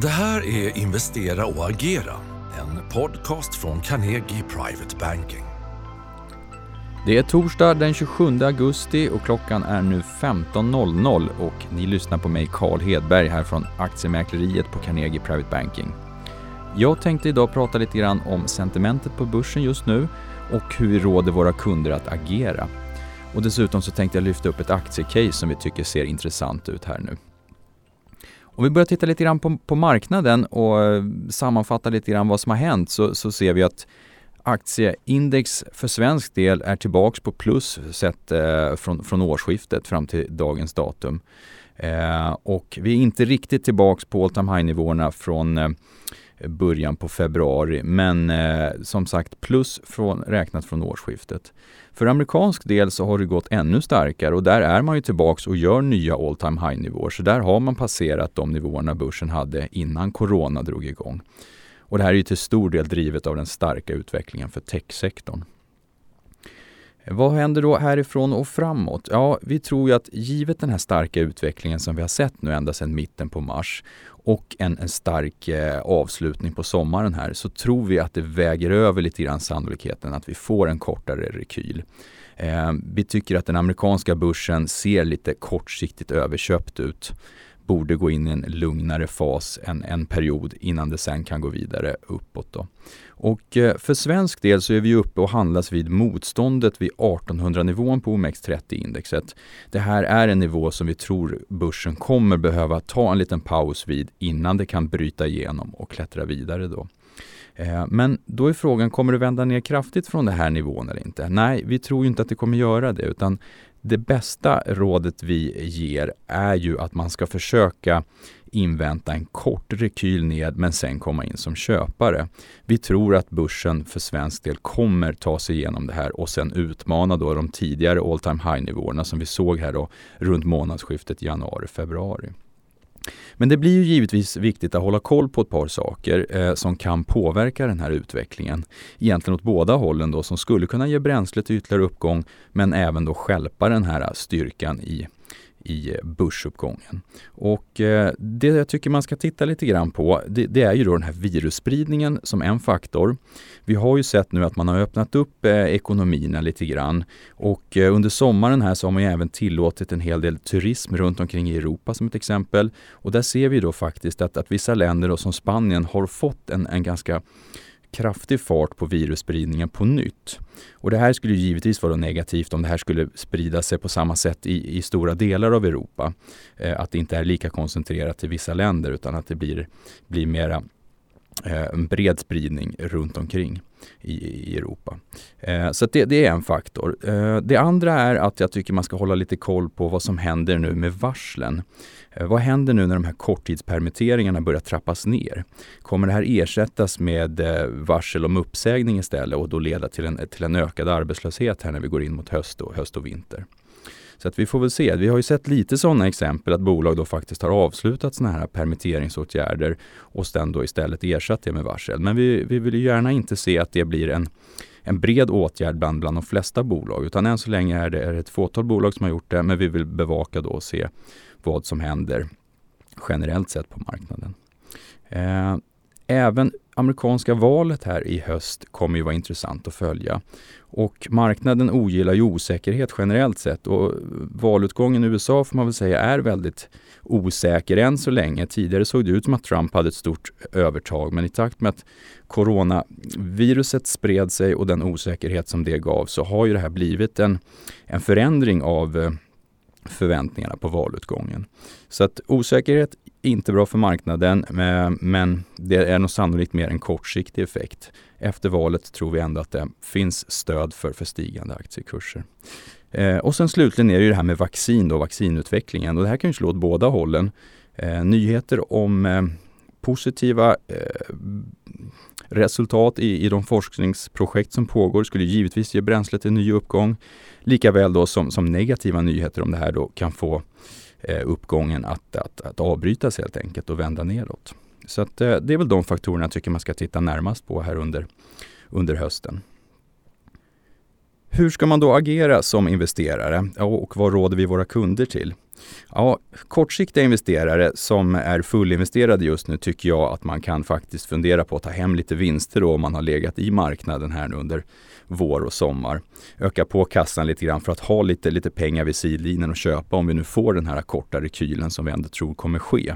Det här är Investera och agera, en podcast från Carnegie Private Banking. Det är torsdag den 27 augusti och klockan är nu 15.00 och ni lyssnar på mig Carl Hedberg här från Aktiemäkleriet på Carnegie Private Banking. Jag tänkte idag prata lite grann om sentimentet på börsen just nu och hur vi råder våra kunder att agera. Och dessutom så tänkte jag lyfta upp ett aktiecase som vi tycker ser intressant ut här nu. Om vi börjar titta lite grann på, på marknaden och eh, sammanfatta lite grann vad som har hänt så, så ser vi att aktieindex för svensk del är tillbaks på plus sett eh, från, från årsskiftet fram till dagens datum. Eh, och vi är inte riktigt tillbaks på all time high-nivåerna från eh, början på februari men eh, som sagt plus från, räknat från årsskiftet. För amerikansk del så har det gått ännu starkare och där är man ju tillbaks och gör nya all time high nivåer. Så där har man passerat de nivåerna börsen hade innan corona drog igång. Och det här är ju till stor del drivet av den starka utvecklingen för techsektorn. Vad händer då härifrån och framåt? Ja, vi tror ju att givet den här starka utvecklingen som vi har sett nu ända sedan mitten på mars och en, en stark eh, avslutning på sommaren här så tror vi att det väger över lite grann sannolikheten att vi får en kortare rekyl. Eh, vi tycker att den amerikanska börsen ser lite kortsiktigt överköpt ut borde gå in i en lugnare fas en, en period innan det sen kan gå vidare uppåt. Då. Och eh, för svensk del så är vi uppe och handlas vid motståndet vid 1800-nivån på OMX30-indexet. Det här är en nivå som vi tror börsen kommer behöva ta en liten paus vid innan det kan bryta igenom och klättra vidare då. Eh, men då är frågan, kommer det vända ner kraftigt från den här nivån eller inte? Nej, vi tror inte att det kommer göra det utan det bästa rådet vi ger är ju att man ska försöka invänta en kort rekyl ned men sen komma in som köpare. Vi tror att börsen för svensk del kommer ta sig igenom det här och sen utmana då de tidigare all time high-nivåerna som vi såg här då runt månadsskiftet januari-februari. Men det blir ju givetvis viktigt att hålla koll på ett par saker eh, som kan påverka den här utvecklingen. Egentligen åt båda hållen då som skulle kunna ge bränsle till ytterligare uppgång men även då skälpa den här styrkan i i börsuppgången. Och eh, det jag tycker man ska titta lite grann på det, det, är ju då den här virusspridningen som en faktor. Vi har ju sett nu att man har öppnat upp eh, ekonomierna lite grann och eh, under sommaren här så har man ju även tillåtit en hel del turism runt omkring i Europa som ett exempel. Och där ser vi då faktiskt att, att vissa länder då, som Spanien har fått en, en ganska kraftig fart på virusspridningen på nytt. Och det här skulle givetvis vara negativt om det här skulle sprida sig på samma sätt i, i stora delar av Europa. Eh, att det inte är lika koncentrerat till vissa länder utan att det blir, blir mera Eh, en bred spridning runt omkring i, i Europa. Eh, så det, det, är en faktor. Eh, det andra är att jag tycker man ska hålla lite koll på vad som händer nu med varslen. Eh, vad händer nu när de här korttidspermitteringarna börjar trappas ner? Kommer det här ersättas med eh, varsel om uppsägning istället och då leda till en, till en ökad arbetslöshet här när vi går in mot höst och, höst och vinter? Så att vi får väl se. Vi har ju sett lite sådana exempel att bolag då faktiskt har avslutat sådana här permitteringsåtgärder och sen då istället ersatt det med varsel. Men vi, vi vill ju gärna inte se att det blir en, en bred åtgärd bland, bland de flesta bolag utan än så länge är det är ett fåtal bolag som har gjort det men vi vill bevaka då och se vad som händer generellt sett på marknaden. Eh, även amerikanska valet här i höst kommer ju vara intressant att följa. Och marknaden ogillar ju osäkerhet generellt sett och valutgången i USA får man väl säga är väldigt osäker än så länge. Tidigare såg det ut som att Trump hade ett stort övertag men i takt med att coronaviruset spred sig och den osäkerhet som det gav så har ju det här blivit en, en förändring av eh, förväntningarna på valutgången. Så att osäkerhet inte bra för marknaden, eh, men det är nog sannolikt mer en kortsiktig effekt. Efter valet tror vi ändå att det finns stöd för, för stigande aktiekurser. Eh, och sen slutligen är det ju det här med vaccin då, vaccinutvecklingen och det här kan ju slå åt båda hållen. Eh, nyheter om positiva eh, resultat i, i de forskningsprojekt som pågår skulle givetvis ge bränsle till ny uppgång. Likaväl då som, som negativa nyheter om det här då kan få eh, uppgången att, att, att avbrytas helt enkelt och vända nedåt. Så att, eh, det är väl de faktorerna jag tycker man ska titta närmast på här under, under hösten. Hur ska man då agera som investerare och vad råder vi våra kunder till? Ja, kortsiktiga investerare som är fullinvesterade just nu tycker jag att man kan faktiskt fundera på att ta hem lite vinster då om man har legat i marknaden här nu under vår och sommar. Öka på kassan lite grann för att ha lite, lite pengar vid sidlinjen och köpa om vi nu får den här korta rekylen som vi ändå tror kommer ske.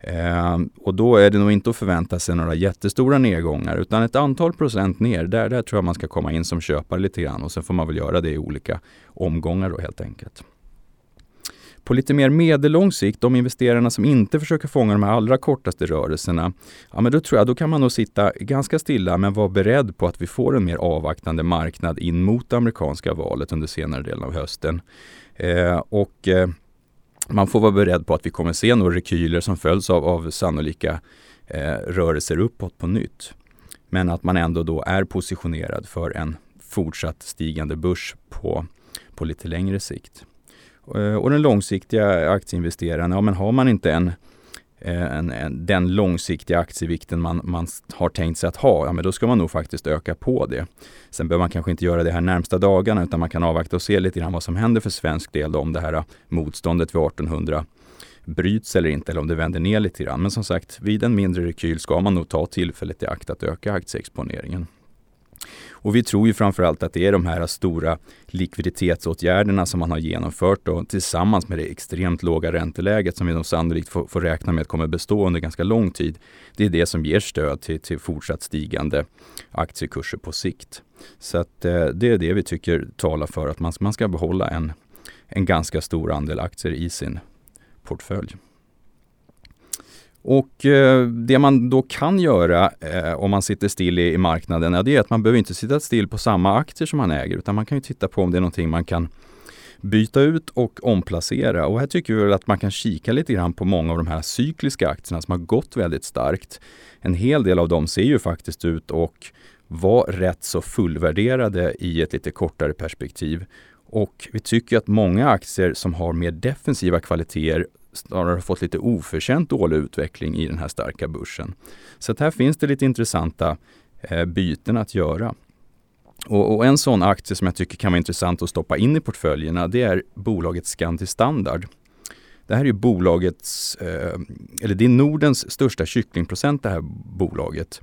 Eh, och då är det nog inte att förvänta sig några jättestora nedgångar utan ett antal procent ner. Där, där tror jag man ska komma in som köpare lite grann och sen får man väl göra det i olika omgångar då helt enkelt. På lite mer medellång sikt, de investerarna som inte försöker fånga de allra kortaste rörelserna, ja men då tror jag då kan man nog sitta ganska stilla men vara beredd på att vi får en mer avvaktande marknad in mot det amerikanska valet under senare delen av hösten. Eh, och eh, man får vara beredd på att vi kommer se några rekyler som följs av, av sannolika eh, rörelser uppåt på nytt. Men att man ändå då är positionerad för en fortsatt stigande börs på, på lite längre sikt. Eh, och den långsiktiga aktieinvesteraren, ja men har man inte en, Eh, en, en, den långsiktiga aktievikten man, man har tänkt sig att ha, ja men då ska man nog faktiskt öka på det. Sen behöver man kanske inte göra det här närmsta dagarna utan man kan avvakta och se lite grann vad som händer för svensk del då, om det här eh, motståndet vid 1800 bryts eller inte eller om det vänder ner lite grann. Men som sagt, vid en mindre rekyl ska man nog ta tillfället i akt att öka aktieexponeringen. Och vi tror ju framförallt att det är de här stora likviditetsåtgärderna som man har genomfört då, tillsammans med det extremt låga ränteläget som vi nog sannolikt får, får räkna med kommer bestå under ganska lång tid. Det är det som ger stöd till, till fortsatt stigande aktiekurser på sikt. Så att, eh, det är det vi tycker talar för att man, man ska behålla en, en ganska stor andel aktier i sin portfölj. Och eh, det man då kan göra eh, om man sitter still i, i marknaden, ja, det är att man behöver inte sitta still på samma aktier som man äger, utan man kan ju titta på om det är någonting man kan byta ut och omplacera. Och här tycker vi väl att man kan kika lite grann på många av de här cykliska aktierna som har gått väldigt starkt. En hel del av dem ser ju faktiskt ut och var rätt så fullvärderade i ett lite kortare perspektiv. Och vi tycker att många aktier som har mer defensiva kvaliteter snarare fått lite oförtjänt dålig utveckling i den här starka börsen. Så att här finns det lite intressanta eh, byten att göra. Och, och, en sån aktie som jag tycker kan vara intressant att stoppa in i portföljerna det är bolaget Scandi Standard. Det här är ju bolagets, eh, eller det är Nordens största kycklingprocent det här bolaget.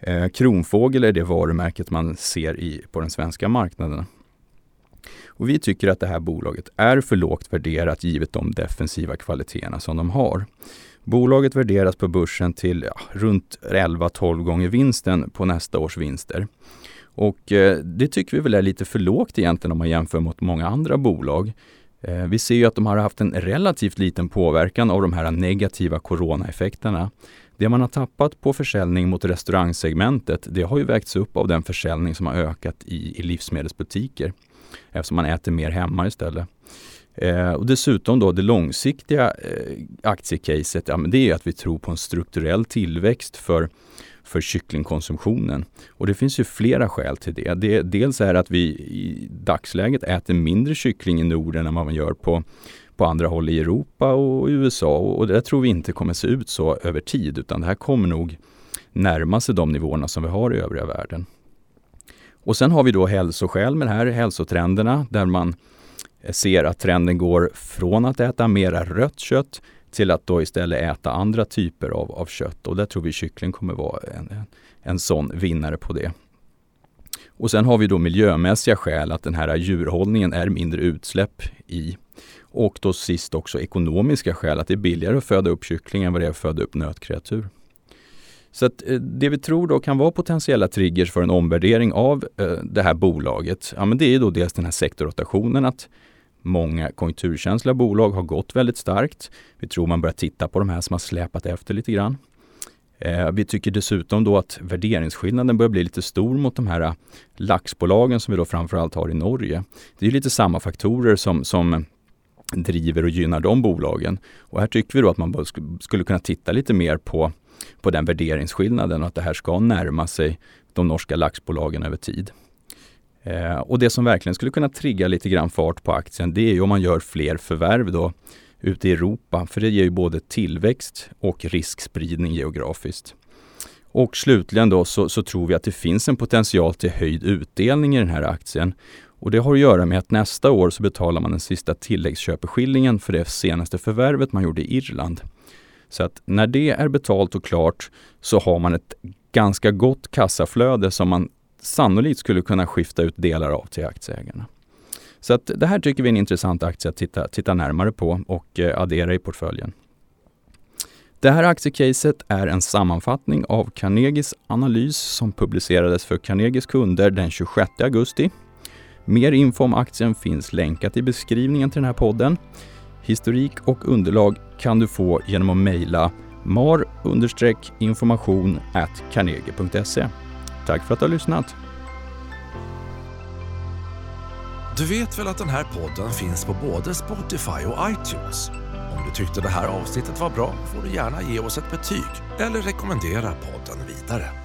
Eh, Kronfågel är det varumärket man ser i, på den svenska marknaden. Och vi tycker att det här bolaget är för lågt värderat givet de defensiva kvaliteterna som de har. Bolaget värderas på börsen till ja, runt 11-12 gånger vinsten på nästa års vinster. Och eh, det tycker vi väl är lite för lågt egentligen om man jämför mot många andra bolag. Eh, vi ser ju att de har haft en relativt liten påverkan av de här negativa coronaeffekterna. Det man har tappat på försäljning mot restaurangsegmentet, det har ju vägts upp av den försäljning som har ökat i, i livsmedelsbutiker eftersom man äter mer hemma istället. Eh, och dessutom då det långsiktiga eh, aktiecaset, ja, men det är att vi tror på en strukturell tillväxt för, för kycklingkonsumtionen. Och det finns ju flera skäl till det. det. Dels är att vi i dagsläget äter mindre kyckling i Norden än vad man gör på, på andra håll i Europa och USA. Och det tror vi inte kommer se ut så över tid, utan det här kommer nog närma sig de nivåerna som vi har i övriga världen. Och sen har vi då hälsoskäl med det här, hälsotrenderna, där man eh, ser att trenden går från att äta mera rött kött till att då istället äta andra typer av, av kött. Och där tror vi kyckling kommer vara en, en sån vinnare på det. Och sen har vi då miljömässiga skäl att den här djurhållningen är mindre utsläpp i. Och då sist också ekonomiska skäl att det är billigare att föda upp kyckling än vad det är att föda upp nötkreatur. Så att eh, det vi tror då kan vara potentiella triggers för en omvärdering av eh, det här bolaget, ja men det är då dels den här sektorrotationen att många konjunkturkänsliga bolag har gått väldigt starkt. Vi tror man börjar titta på de här som har släpat efter lite grann. Eh, vi tycker dessutom då att värderingsskillnaden börjar bli lite stor mot de här laxbolagen som vi då framförallt har i Norge. Det är lite samma faktorer som, som driver och gynnar de bolagen. Och här tycker vi då att man skulle kunna titta lite mer på på den värderingsskillnaden och att det här ska närma sig de norska laxbolagen över tid. Eh, och det som verkligen skulle kunna trigga lite grann fart på aktien det är ju om man gör fler förvärv då ute i Europa. För det ger ju både tillväxt och riskspridning geografiskt. Och slutligen då så, så, tror vi att det finns en potential till höjd utdelning i den här aktien. Och det har att göra med att nästa år så betalar man den sista tilläggsköpeskillingen för det senaste förvärvet man gjorde i Irland. Så att när det är betalt och klart så har man ett ganska gott kassaflöde som man sannolikt skulle kunna skifta ut delar av till aktieägarna. Så att det här tycker vi är en intressant aktie att titta, titta närmare på och eh, addera i portföljen. Det här aktiecaset är en sammanfattning av Carnegies analys som publicerades för Carnegies kunder den 26 augusti. Mer info om aktien finns länkat i beskrivningen till den här podden. Historik och underlag kan du få genom att mejla mar-information carnegie.se. Tack för att du har lyssnat! Du vet väl att den här podden finns på både Spotify och iTunes? Om du tyckte det här avsnittet var bra får du gärna ge oss ett betyg eller rekommendera podden vidare.